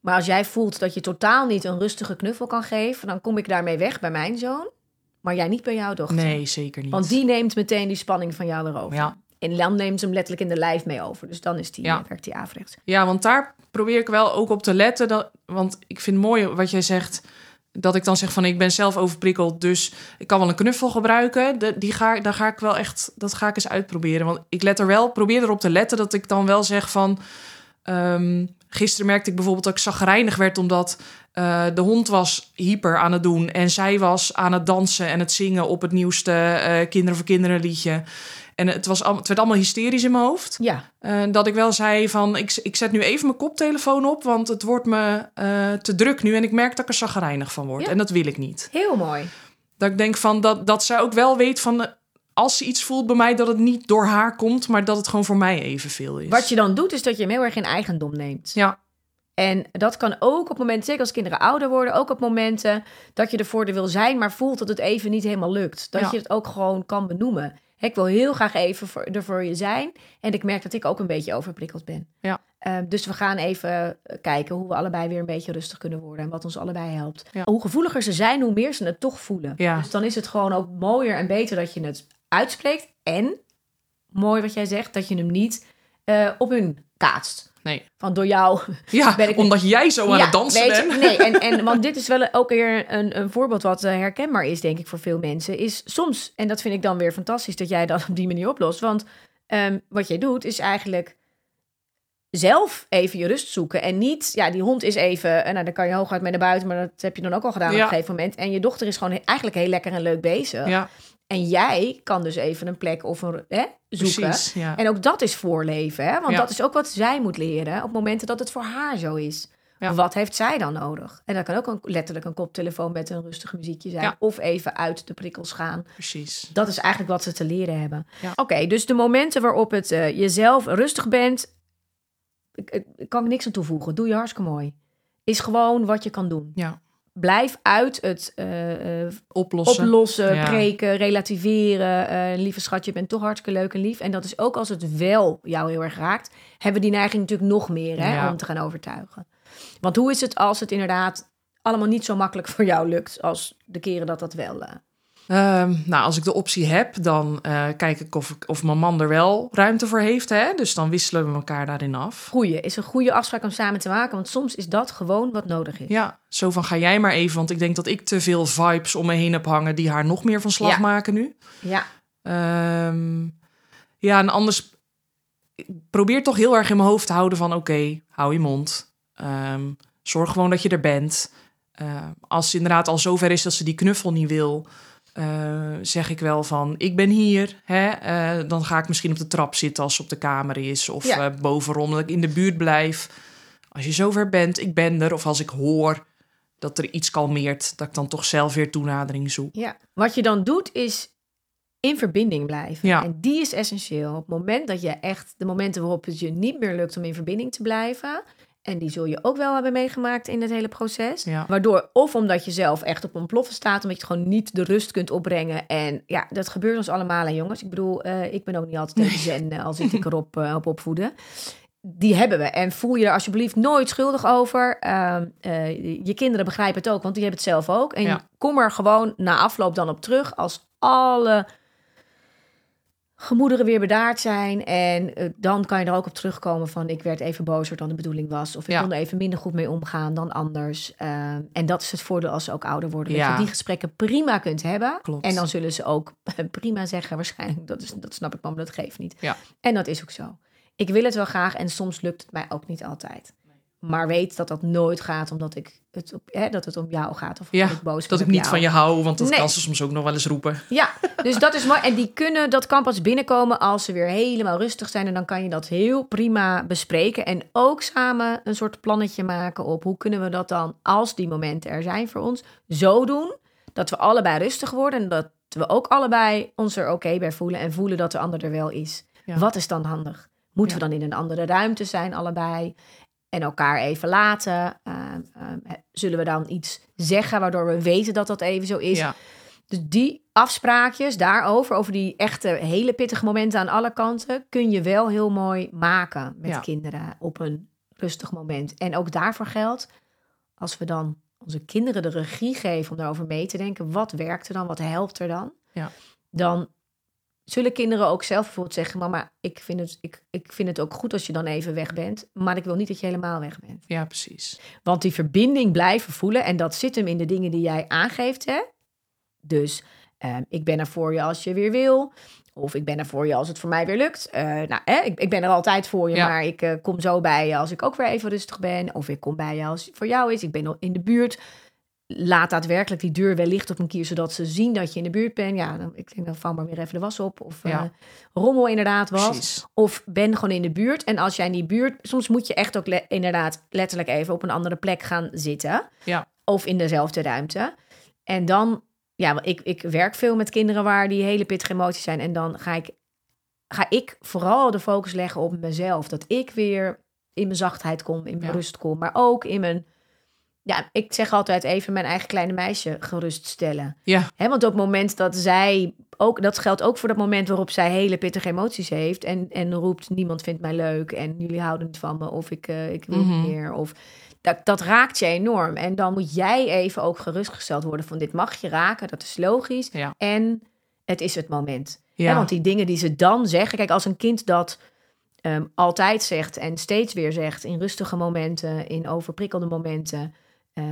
Maar als jij voelt dat je totaal niet een rustige knuffel kan geven... dan kom ik daarmee weg bij mijn zoon. Maar jij niet bij jouw dochter. Nee, zeker niet. Want die neemt meteen die spanning van jou weer over. Ja. En dan neemt ze hem letterlijk in de lijf mee over. Dus dan is die, Ja. werkt die averechts. Ja, want daar probeer ik wel ook op te letten. Dat, want ik vind het mooi wat jij zegt. Dat ik dan zeg van ik ben zelf overprikkeld, dus ik kan wel een knuffel gebruiken. De, die ga, daar ga ik wel echt, dat ga ik eens uitproberen. Want ik let er wel, probeer erop te letten dat ik dan wel zeg van. ehm, gisteren merkte ik bijvoorbeeld dat ik zagrijnig werd omdat eh, de hond was hyper aan het doen en zij was aan het dansen en het zingen op het nieuwste eh, Kinderen voor Kinderen liedje. En het, was, al- het werd allemaal hysterisch in mijn hoofd. Ja, Eh, dat ik wel zei van, ik, ik zet nu even mijn koptelefoon op, want het wordt me eh, te druk nu en ik merk dat ik er zagrijnig van word. Ja. En dat wil ik niet. heel mooi. Dat ik denk van, dat, dat zij ook wel weet van, eh, als ze iets voelt bij mij, dat het niet door haar komt, maar dat het gewoon voor mij evenveel is. Wat je dan doet, is dat je hem heel erg in eigendom neemt. Ja, En dat kan ook op momenten, zeker als kinderen ouder worden, ook op momenten dat je ervoor er wil zijn, maar voelt dat het even niet helemaal lukt. Dat Ja. je het ook gewoon kan benoemen. Ik wil heel graag even voor, er voor je zijn. En ik merk dat ik ook een beetje overprikkeld ben. Ja. Eh, dus we gaan even eh, kijken hoe we allebei weer een beetje rustig kunnen worden. En wat ons allebei helpt. Ja. Hoe gevoeliger ze zijn, hoe meer ze het toch voelen. Ja. Dus dan is het gewoon ook mooier en beter dat je het uitspreekt. En, mooi wat jij zegt, dat je hem niet eh, op hun kaatst. Nee. Van door jou Ja, Ben ik- omdat jij zo aan het dansen weet je, bent. Nee, en, en, want dit is wel ook weer een, een voorbeeld wat eh, herkenbaar is, denk ik, voor veel mensen. Is soms, en dat vind ik dan weer fantastisch dat jij dat op die manier oplost. Want ehm, wat jij doet, is eigenlijk zelf even je rust zoeken. En niet, ja, die hond is even, en nou, dan kan je hooguit mee naar buiten, maar dat heb je dan ook al gedaan op een gegeven moment. En je dochter is gewoon eigenlijk heel lekker en leuk bezig. Ja, En jij kan dus even een plek of een hè, zoeken. precies. Ja. En ook dat is voorleven, hè? want Ja. dat is ook wat zij moet leren op momenten dat het voor haar zo is. Ja. Wat heeft zij dan nodig? En dat kan ook een, letterlijk een koptelefoon met een rustig muziekje zijn. Ja. Of even uit de prikkels gaan. precies. Dat is eigenlijk wat ze te leren hebben. Ja. Oké, dus de momenten waarop het eh, jezelf rustig bent... Ik, ik, ik kan er niks aan toevoegen. Doe je hartstikke mooi. Is gewoon wat je kan doen. Ja, Blijf uit het eh, eh, oplossen. oplossen, Ja. breken, relativeren. Eh, lieve schat, je bent toch hartstikke leuk en lief. En dat is ook als het wel jou heel erg raakt, hebben we die neiging natuurlijk nog meer hè, Ja. om te gaan overtuigen. Want hoe is het als het inderdaad allemaal niet zo makkelijk voor jou lukt als de keren dat dat wel. Ehm, nou, als ik de optie heb, dan eh, kijk ik of, of mijn man er wel ruimte voor heeft. Hè? Dus dan wisselen we elkaar daarin af. Goeie, is een goede afspraak om samen te maken, want soms is dat gewoon wat nodig is. Ja, zo van ga jij maar even, want ik denk dat ik te veel vibes om me heen heb hangen die haar nog meer van slag Ja. maken nu. Ja, Ehm, ja, en anders ik probeer toch heel erg in mijn hoofd te houden van oké, hou je mond. Ehm, zorg gewoon dat je er bent. Als ze inderdaad al zover is dat ze die knuffel niet wil, eh, zeg ik wel van ik ben hier. Hè? Eh, dan ga ik misschien op de trap zitten als ze op de kamer is of Ja. eh, bovenrom dat ik in de buurt blijf. Als je zover bent, ik ben er. Of als ik hoor dat er iets kalmeert, dat ik dan toch zelf weer toenadering zoek. Ja, wat je dan doet is in verbinding blijven. Ja. En die is essentieel. Op het moment dat je echt, de momenten waarop het je niet meer lukt om in verbinding te blijven, en die zul je ook wel hebben meegemaakt in het hele proces. Ja. Waardoor, of omdat je zelf echt op ontploffen staat, omdat je gewoon niet de rust kunt opbrengen. En ja, dat gebeurt ons allemaal, hè, jongens. Ik bedoel, eh, ik ben ook niet altijd even zen eh, als ik erop eh, op opvoeden. Die hebben we. En voel je er alsjeblieft nooit schuldig over. Ehm, eh, je kinderen begrijpen het ook, want die hebben het zelf ook. En Ja. kom er gewoon na afloop dan op terug als alle gemoederen weer bedaard zijn. En eh, dan kan je er ook op terugkomen van... ik werd even bozer dan de bedoeling was. Of ik Ja. kon er even minder goed mee omgaan dan anders. Ehm, en dat is het voordeel als ze ook ouder worden. Dat je die gesprekken prima kunt hebben. Klopt. En dan zullen ze ook prima zeggen waarschijnlijk. Dat, is, dat snap ik maar dat geeft niet. Ja. En dat is ook zo. Ik wil het wel graag en soms lukt het mij ook niet altijd. Maar weet dat dat nooit gaat omdat ik het, op, hè, dat het om jou gaat. Of Ja, ik boos Dat ik niet jou. van je hou, want dat Nee. kan ze soms ook nog wel eens roepen. Ja, dus dat is mooi. En die kunnen, dat kan pas binnenkomen als ze weer helemaal rustig zijn. En dan kan je dat heel prima bespreken. En ook samen een soort plannetje maken op hoe kunnen we dat dan, als die momenten er zijn voor ons, zo doen dat we allebei rustig worden. En dat we ook allebei ons er oké bij voelen. En voelen dat de ander er wel is. Ja. Wat is dan handig? Moeten Ja. we dan in een andere ruimte zijn, allebei? En elkaar even laten? Ehm, ehm, zullen we dan iets zeggen waardoor we weten dat dat even zo is? Ja, Dus die afspraakjes daarover, over die echte hele pittige momenten aan alle kanten, kun je wel heel mooi maken met Ja. kinderen op een rustig moment. En ook daarvoor geldt, als we dan onze kinderen de regie geven om daarover mee te denken, wat werkt er dan, wat helpt er dan? Ja. Dan zullen kinderen ook zelf bijvoorbeeld zeggen: Mama, ik vind, het, ik, ik vind het ook goed als je dan even weg bent. Maar ik wil niet dat je helemaal weg bent. Ja, precies. Want die verbinding blijven voelen. En dat zit hem in de dingen die jij aangeeft. Hè? Dus ehm, ik ben er voor je als je weer wil. Of ik ben er voor je als het voor mij weer lukt. Eh, nou, hè, ik, ik ben er altijd voor je, Ja. maar ik eh, kom zo bij je als ik ook weer even rustig ben. Of ik kom bij je als het voor jou is. Ik ben al in de buurt. Laat daadwerkelijk die deur wellicht op een kier, zodat ze zien dat je in de buurt bent. Ja, dan, ik denk dan vang maar weer even de was op. Of eh, rommel inderdaad was. Precies. Of ben gewoon in de buurt. En als jij in die buurt... Soms moet je echt ook le- inderdaad letterlijk even op een andere plek gaan zitten. Ja. Of in dezelfde ruimte. En dan... Ja, ik, ik werk veel met kinderen waar die hele pittige emoties zijn. En dan ga ik, ga ik vooral de focus leggen op mezelf. Dat ik weer in mijn zachtheid kom, in mijn Ja. rust kom. Maar ook in mijn... Ja, ik zeg altijd even mijn eigen kleine meisje geruststellen. Ja, Hè, want op het moment dat zij ook, dat geldt ook voor dat moment waarop zij hele pittige emoties heeft en, en roept: niemand vindt mij leuk en jullie houden niet van me of ik, eh, ik wil Mhm. niet meer. Of dat, dat raakt je enorm. En dan moet jij even ook gerustgesteld worden van dit mag je raken, dat is logisch. Ja. En het is het moment. ja. Want die dingen die ze dan zeggen, kijk, als een kind dat ehm, altijd zegt en steeds weer zegt in rustige momenten, in overprikkelde momenten, eh,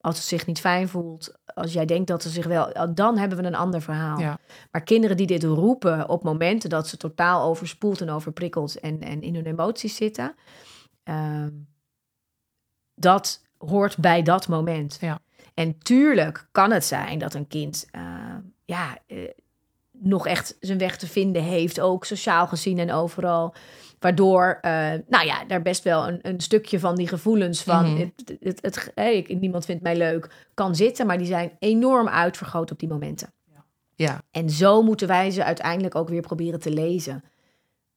als het zich niet fijn voelt, als jij denkt dat ze zich wel, dan hebben we een ander verhaal. Ja. Maar kinderen die dit roepen op momenten dat ze totaal overspoeld en overprikkeld en, en in hun emoties zitten, ehm, dat hoort bij dat moment. Ja. En tuurlijk kan het zijn dat een kind eh, ja, eh, nog echt zijn weg te vinden heeft, ook sociaal gezien en overal. Waardoor, eh, nou ja, daar best wel een, een stukje van die gevoelens van Mhm. het, het, het, hey, ik- niemand vindt mij leuk, kan zitten. Maar die zijn enorm uitvergroot op die momenten. ja. En zo moeten wij ze uiteindelijk ook weer proberen te lezen.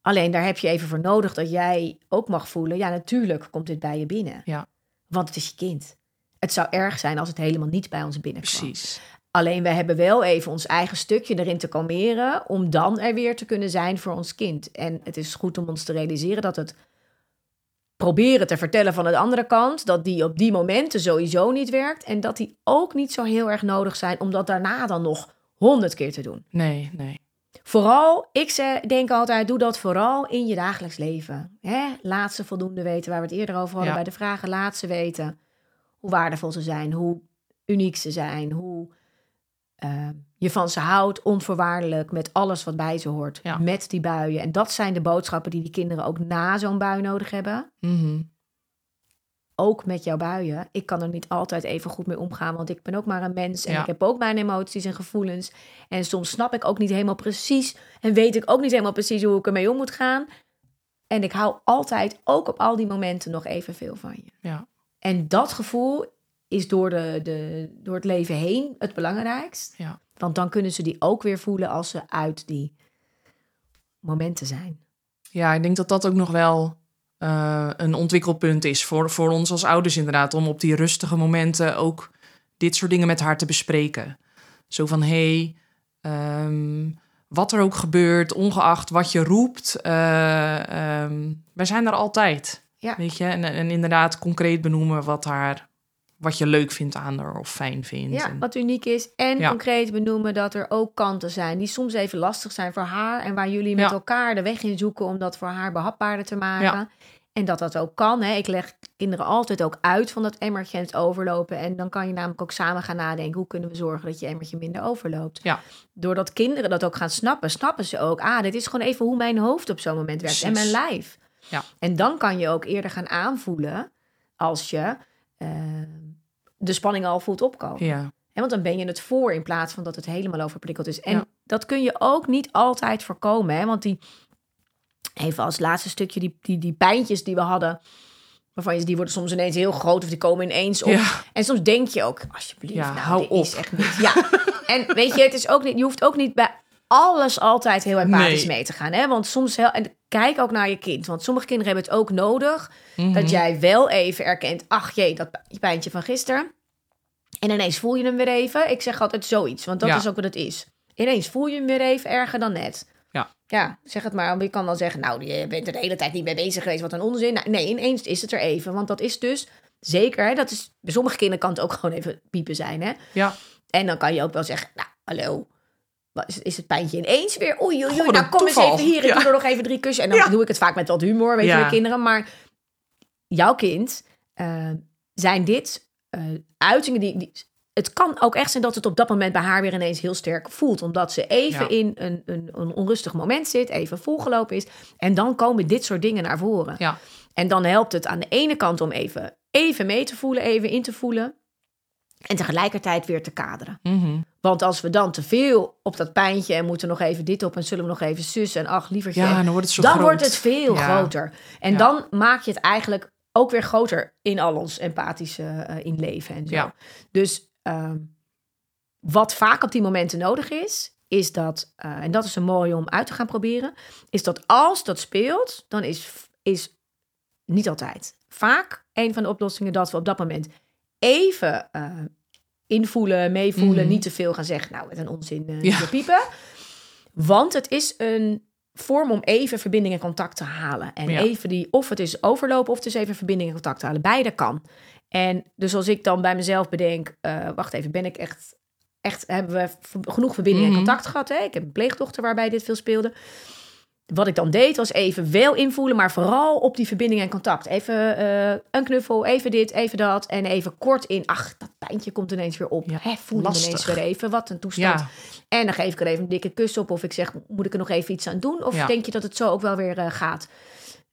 Alleen daar heb je even voor nodig dat jij ook mag voelen. Ja, natuurlijk komt dit bij je binnen. Ja. Want het is je kind. Het zou erg zijn als het helemaal niet bij ons binnenkwam. Precies. Alleen we hebben wel even ons eigen stukje erin te kalmeren. Om dan er weer te kunnen zijn voor ons kind. En het is goed om ons te realiseren dat het proberen te vertellen van de andere kant. Dat die op die momenten sowieso niet werkt. En dat die ook niet zo heel erg nodig zijn om dat daarna dan nog honderd keer te doen. Nee, nee. Vooral, ik denk altijd, doe dat vooral in je dagelijks leven. Hè? Laat ze voldoende weten, waar we het eerder over hadden Ja. bij de vragen. Laat ze weten hoe waardevol ze zijn, hoe uniek ze zijn, hoe eh, je van ze houdt, onvoorwaardelijk, met alles wat bij ze hoort. Ja. Met die buien. En dat zijn de boodschappen die die kinderen ook na zo'n bui nodig hebben. Mhm. Ook met jouw buien. Ik kan er niet altijd even goed mee omgaan, want ik ben ook maar een mens. En Ja. ik heb ook mijn emoties en gevoelens. En soms snap ik ook niet helemaal precies. En weet ik ook niet helemaal precies hoe ik ermee om moet gaan. En ik hou altijd, ook op al die momenten, nog evenveel van je. Ja. En dat gevoel is door, de, de, door het leven heen het belangrijkst. Ja. Want dan kunnen ze die ook weer voelen als ze uit die momenten zijn. Ja, ik denk dat dat ook nog wel eh, een ontwikkelpunt is voor, voor ons als ouders inderdaad. Om op die rustige momenten ook dit soort dingen met haar te bespreken. Zo van, hé, hey, ehm, wat er ook gebeurt, ongeacht wat je roept, ehm, wij zijn er altijd. Ja. Weet je, en, en inderdaad concreet benoemen wat, haar, wat je leuk vindt aan haar of fijn vindt. Ja, En- wat uniek is. En Ja. concreet benoemen dat er ook kanten zijn die soms even lastig zijn voor haar. En waar jullie met Ja. elkaar de weg in zoeken om dat voor haar behapbaarder te maken. Ja. En dat dat ook kan. Hè. Ik leg kinderen altijd ook uit van dat emmertje en het overlopen. En dan kan je namelijk ook samen gaan nadenken... hoe kunnen we zorgen dat je emmertje minder overloopt. Ja. Doordat kinderen dat ook gaan snappen, snappen ze ook... ah, dit is gewoon even hoe mijn hoofd op zo'n moment werkt en mijn lijf. Ja. En dan kan je ook eerder gaan aanvoelen als je eh, de spanning al voelt opkomen. ja. Want dan ben je het voor in plaats van dat het helemaal overprikkeld is. En Ja. dat kun je ook niet altijd voorkomen. Hè? Want die, even als laatste stukje, die, die, die pijntjes die we hadden. Waarvan je, die worden soms ineens heel groot of die komen ineens op. Ja. En soms denk je ook, alsjeblieft, Ja, nou, hou dit op. is echt niet. Ja. en weet je, het is ook niet, je hoeft ook niet bij alles altijd heel empathisch Nee. mee te gaan. Hè? Want soms, heel, en kijk ook naar je kind. Want sommige kinderen hebben het ook nodig Mhm. dat jij wel even erkent, ach jee, dat pijntje van gisteren. En ineens voel je hem weer even. Ik zeg altijd zoiets, want dat Ja. is ook wat het is. Ineens voel je hem weer even erger dan net. Ja. Ja, zeg het maar. Want je kan dan zeggen, nou, je bent er de hele tijd niet mee bezig geweest. Wat een onzin. Nou, nee, ineens is het er even. Want dat is dus, zeker, hè, dat is, bij sommige kinderen kan het ook gewoon even piepen zijn. Hè? Ja. En dan kan je ook wel zeggen, nou, hallo, Is, het pijntje ineens weer? Oei, oei, Nou, kom eens even hier. Ik Ja. doe er nog even drie kussen. En dan Ja. doe ik het vaak met wat humor, weet je, Ja. met kinderen. Maar jouw kind, eh, zijn dit eh, uitingen die, die... Het kan ook echt zijn dat het op dat moment bij haar weer ineens heel sterk voelt. Omdat ze even in een, een, een onrustig moment zit, even volgelopen is. En dan komen dit soort dingen naar voren. Ja. En dan helpt het aan de ene kant om even, even mee te voelen, even in te voelen. En tegelijkertijd weer te kaderen. Mhm. Want als we dan te veel op dat pijntje en moeten nog even dit op en zullen we nog even sussen en ach lievertje. Ja, dan wordt het zo dan groot. wordt het veel Ja. groter. En Ja. dan maak je het eigenlijk ook weer groter in al ons empathische eh, inleven en zo. Ja. Dus ehm, wat vaak op die momenten nodig is, is dat, eh, en dat is een mooie om uit te gaan proberen, is dat als dat speelt, dan is, is niet altijd. Vaak een van de oplossingen dat we op dat moment even eh, invoelen, meevoelen, Mhm. niet te veel gaan zeggen, nou, met een onzin eh, Ja. piepen. Want het is een vorm om even verbinding en contact te halen. En Ja. even die, of het is overlopen of het is even verbinding en contact te halen. Beide kan. En dus als ik dan bij mezelf bedenk, eh, wacht even, ben ik echt, echt hebben we genoeg verbinding Mhm. en contact gehad? Hè? Ik heb een pleegdochter waarbij dit veel speelde. Wat ik dan deed was even wel invoelen, maar vooral op die verbinding en contact. Even eh, een knuffel, even dit, even dat. En even kort in, ach, dat pijntje komt ineens weer op. Ja, Hè, voel me lastig. ineens weer even, wat een toestand. Ja, En dan geef ik er even een dikke kus op. Of ik zeg, moet ik er nog even iets aan doen? Of Ja. denk je dat het zo ook wel weer eh, gaat?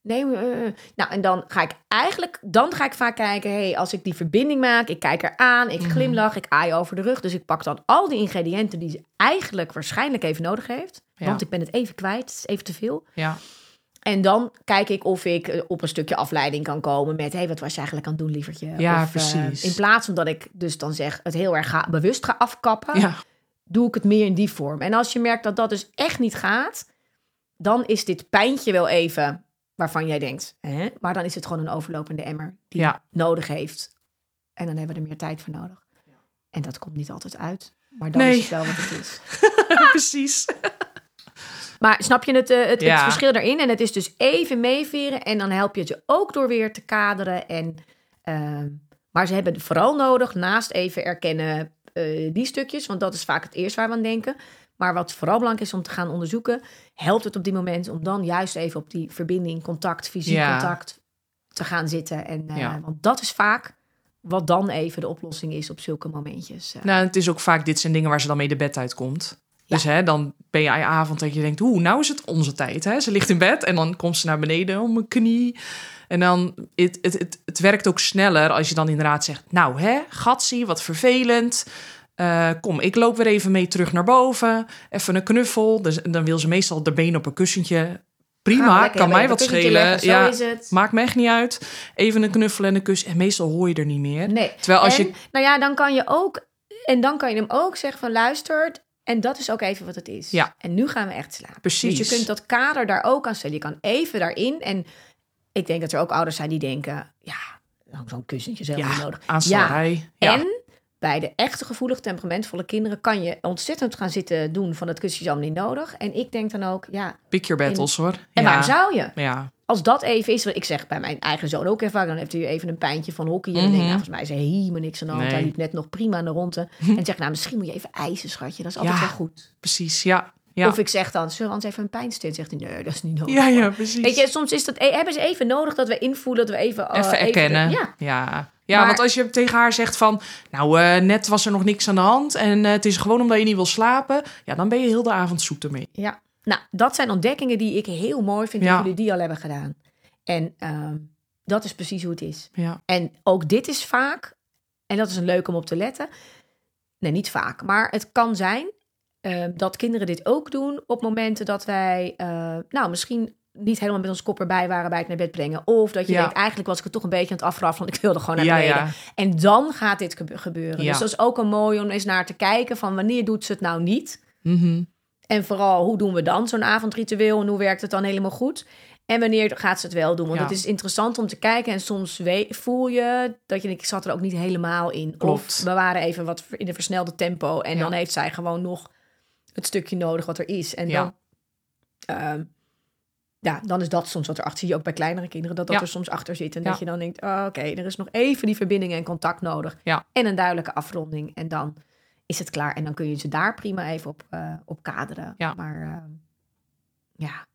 Nee, eh, nou en dan ga ik eigenlijk, dan ga ik vaak kijken, hey, als ik die verbinding maak, ik kijk er aan, Mhm. ik glimlach, ik aai over de rug. Dus ik pak dan al die ingrediënten die ze eigenlijk waarschijnlijk even nodig heeft. Ja. Want ik ben het even kwijt, het is even te veel. ja. En dan kijk ik of ik eh, op een stukje afleiding kan komen met... hey, wat was je eigenlijk aan het doen, lievertje? Ja, Of, eh, precies. in plaats van dat ik dus dan zeg het heel erg ga, bewust ga afkappen... ja. doe ik het meer in die vorm. En als je merkt dat dat dus echt niet gaat... dan is dit pijntje wel even waarvan jij denkt... Hè? maar dan is het gewoon een overlopende emmer die Ja. nodig heeft. En dan hebben we er meer tijd voor nodig. En dat komt niet altijd uit. Maar dan Nee. is het wel wat het is. precies. Maar snap je het, eh, het, verschil daarin? En het is dus even meeveren. En dan help je het je ook door weer te kaderen. En, ehm, maar ze hebben vooral nodig, naast even erkennen eh, die stukjes. Want dat is vaak het eerste waar we aan denken. Maar wat vooral belangrijk is om te gaan onderzoeken... helpt het op die moment om dan juist even op die verbinding, contact, fysiek Ja. contact te gaan zitten. En, eh, Ja. Want dat is vaak wat dan even de oplossing is op zulke momentjes. eh. Nou, het is ook vaak, dit zijn dingen waar ze dan mee de bed uitkomt. Dus hè, dan ben je aan je avond dat je denkt, oeh, nou is het onze tijd. Hè? Ze ligt in bed en dan komt ze naar beneden om mijn knie. En dan, het, het, het, het werkt ook sneller als je dan inderdaad zegt, nou hè, gatsie, wat vervelend. Eh, kom, ik loop weer even mee terug naar boven. Even een knuffel. Dus, dan wil ze meestal de been op een kussentje. Prima, lekker kan mij wat schelen. leggen, ja, maakt me echt niet uit. Even een knuffel en een kus. En meestal hoor je er niet meer. Nee. Terwijl als en, je... Nou ja, dan kan je ook... En dan kan je hem ook zeggen van luister... En dat is ook even wat het is. Ja. En nu gaan we echt slapen. Precies. Dus je kunt dat kader daar ook aan stellen. Je kan even daarin. En ik denk dat er ook ouders zijn die denken... Ja, zo'n kussentje niet Ja, nodig. aanstellerij. Ja. En bij de echte gevoelig temperamentvolle kinderen... kan je ontzettend gaan zitten doen van het kussentje is allemaal niet nodig. En ik denk dan ook, ja... Pick your battles, hoor. En ja. waarom zou je? Ja, Als dat even is, wat ik zeg bij mijn eigen zoon ook even dan heeft hij even een pijntje van hockey. En dan denk ik, nou, volgens mij is er helemaal niks aan de hand. Nee. Hij liep net nog prima aan de ronde. En zeg, nou, misschien moet je even eisen, schatje. Dat is altijd Ja. wel goed. precies. Ja, ja. Of ik zeg dan, zullen we ons even een pijnstil? Zegt hij, nee, dat is niet nodig. ja, ja, precies. Weet je, soms is dat, e- hebben ze even nodig dat we invoelen, dat we even... eh, Even erkennen. ja. ja, Ja, Maar- want als je tegen haar zegt van... Nou, eh, net was er nog niks aan de hand... en eh, het is gewoon omdat je niet wil slapen... ja, dan ben je heel de avond zoet ermee. ja. Nou, dat zijn ontdekkingen die ik heel mooi vind Ja. dat jullie die al hebben gedaan. En ehm, dat is precies hoe het is. Ja, En ook dit is vaak, en dat is een leuk om op te letten. Nee, niet vaak, maar het kan zijn eh, dat kinderen dit ook doen op momenten dat wij, eh, nou, misschien niet helemaal met ons kop erbij waren bij het naar bed brengen. Of dat je Ja. denkt, eigenlijk was ik het toch een beetje aan het afraffen, want ik wilde gewoon naar ja, beneden. ja. En dan gaat dit gebe- gebeuren. Dus dat is ook een mooi om eens naar te kijken van wanneer doet ze het nou niet? Mhm. En vooral, hoe doen we dan zo'n avondritueel en hoe werkt het dan helemaal goed? En wanneer gaat ze het wel doen? Want het is interessant om te kijken en soms voel je dat je denkt, ik zat er ook niet helemaal in. Klopt. Of we waren even wat in een versnelde tempo en dan heeft zij gewoon nog het stukje nodig wat er is. En Ja. dan, ehm, ja, dan is dat soms wat erachter. Zie je ook bij kleinere kinderen dat dat Ja. er soms achter zit. En Ja. dat je dan denkt, oh, oké, er is nog even die verbinding en contact nodig. Ja. En een duidelijke afronding. En dan is het klaar. En dan kun je ze daar prima even op, eh, op kaderen. Ja. Maar eh, ja.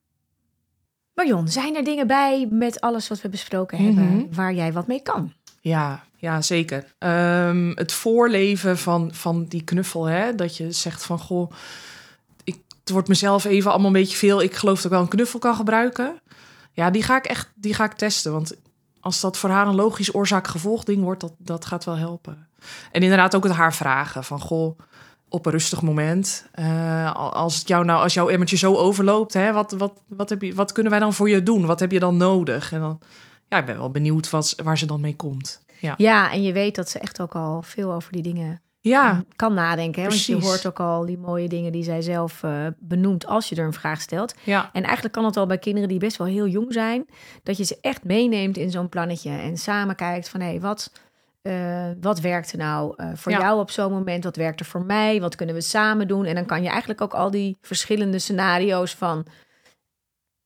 Marion, zijn er dingen bij met alles wat we besproken hebben Mhm. waar jij wat mee kan? Ja, ja zeker. Ehm, het voorleven van, van die knuffel, hè? dat je zegt van goh, wordt mezelf even allemaal een beetje veel. Ik geloof dat ik wel een knuffel kan gebruiken. Ja, die ga ik echt die ga ik testen. Want als dat voor haar een logisch oorzaak-gevolg ding wordt, dat, dat gaat wel helpen. En inderdaad ook het haar vragen van goh, op een rustig moment. eh, als, het jou nou, als jouw emmertje zo overloopt, hè, wat, wat, wat, heb je, wat kunnen wij dan voor je doen? Wat heb je dan nodig? En dan, ja, ik ben wel benieuwd wat, waar ze dan mee komt. Ja. Ja, en je weet dat ze echt ook al veel over die dingen Ja, kan nadenken. Hè? Want je hoort ook al die mooie dingen die zij zelf eh, benoemt als je er een vraag stelt. ja, En eigenlijk kan het al bij kinderen die best wel heel jong zijn, dat je ze echt meeneemt in zo'n plannetje en samen kijkt van hé, hey, wat, eh, wat werkt er nou eh, voor Ja. jou op zo'n moment? Wat werkt er voor mij? Wat kunnen we samen doen? En dan kan je eigenlijk ook al die verschillende scenario's van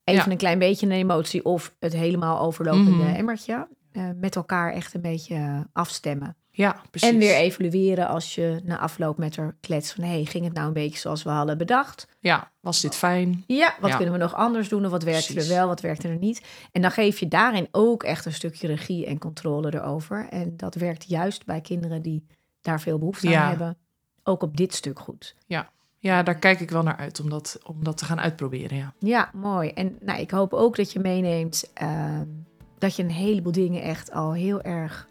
even Ja. een klein beetje een emotie of het helemaal overlopende Mhm. emmertje met elkaar echt een beetje afstemmen. Ja, precies. En weer evalueren als je na afloop met haar klets van hey, ging het nou een beetje zoals we hadden bedacht? Ja, was dit fijn? Ja, wat Ja. kunnen we nog anders doen? Of wat werkte er wel, wat werkte er niet? En dan geef je daarin ook echt een stukje regie en controle erover. En dat werkt juist bij kinderen die daar veel behoefte aan Ja. hebben. Ook op dit stuk goed. Ja, daar kijk ik wel naar uit om dat, om dat te gaan uitproberen. Ja, Ja, mooi. En nou, ik hoop ook dat je meeneemt ehm, dat je een heleboel dingen echt al heel erg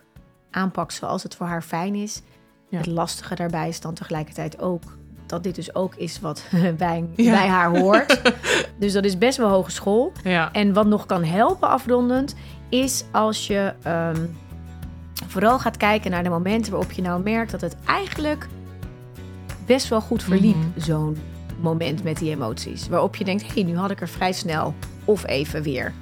aanpakt zoals het voor haar fijn is. Ja. Het lastige daarbij is dan tegelijkertijd ook dat dit dus ook is wat bij, Ja. bij haar hoort. dus dat is best wel hogeschool. ja, En wat nog kan helpen afrondend, is als je ehm, vooral gaat kijken naar de momenten waarop je nou merkt dat het eigenlijk best wel goed verliep, Mhm. zo'n moment met die emoties. Waarop je denkt, hé, hey, nu had ik er vrij snel of even weer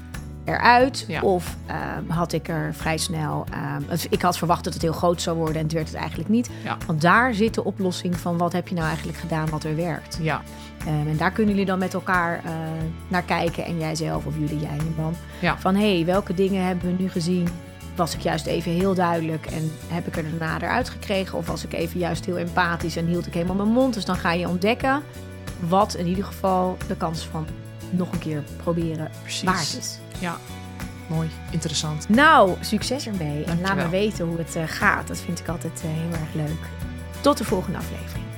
eruit. Ja. Of ehm, had ik er vrij snel... ehm, ik had verwacht dat het heel groot zou worden en het werd het eigenlijk niet. Ja. Want daar zit de oplossing van wat heb je nou eigenlijk gedaan wat er werkt. ja, Ehm, en daar kunnen jullie dan met elkaar eh, naar kijken. En jij zelf of jullie, jij en je man. Ja. Van hé, hey, welke dingen hebben we nu gezien? Was ik juist even heel duidelijk en heb ik er daarna eruit gekregen? Of was ik even juist heel empathisch en hield ik helemaal mijn mond? Dus dan ga je ontdekken wat in ieder geval de kans van nog een keer proberen precies. waard is. Ja, mooi, interessant. Nou, succes ermee. En laat me weten hoe het eh, gaat. Dat vind ik altijd eh, heel erg leuk. Tot de volgende aflevering.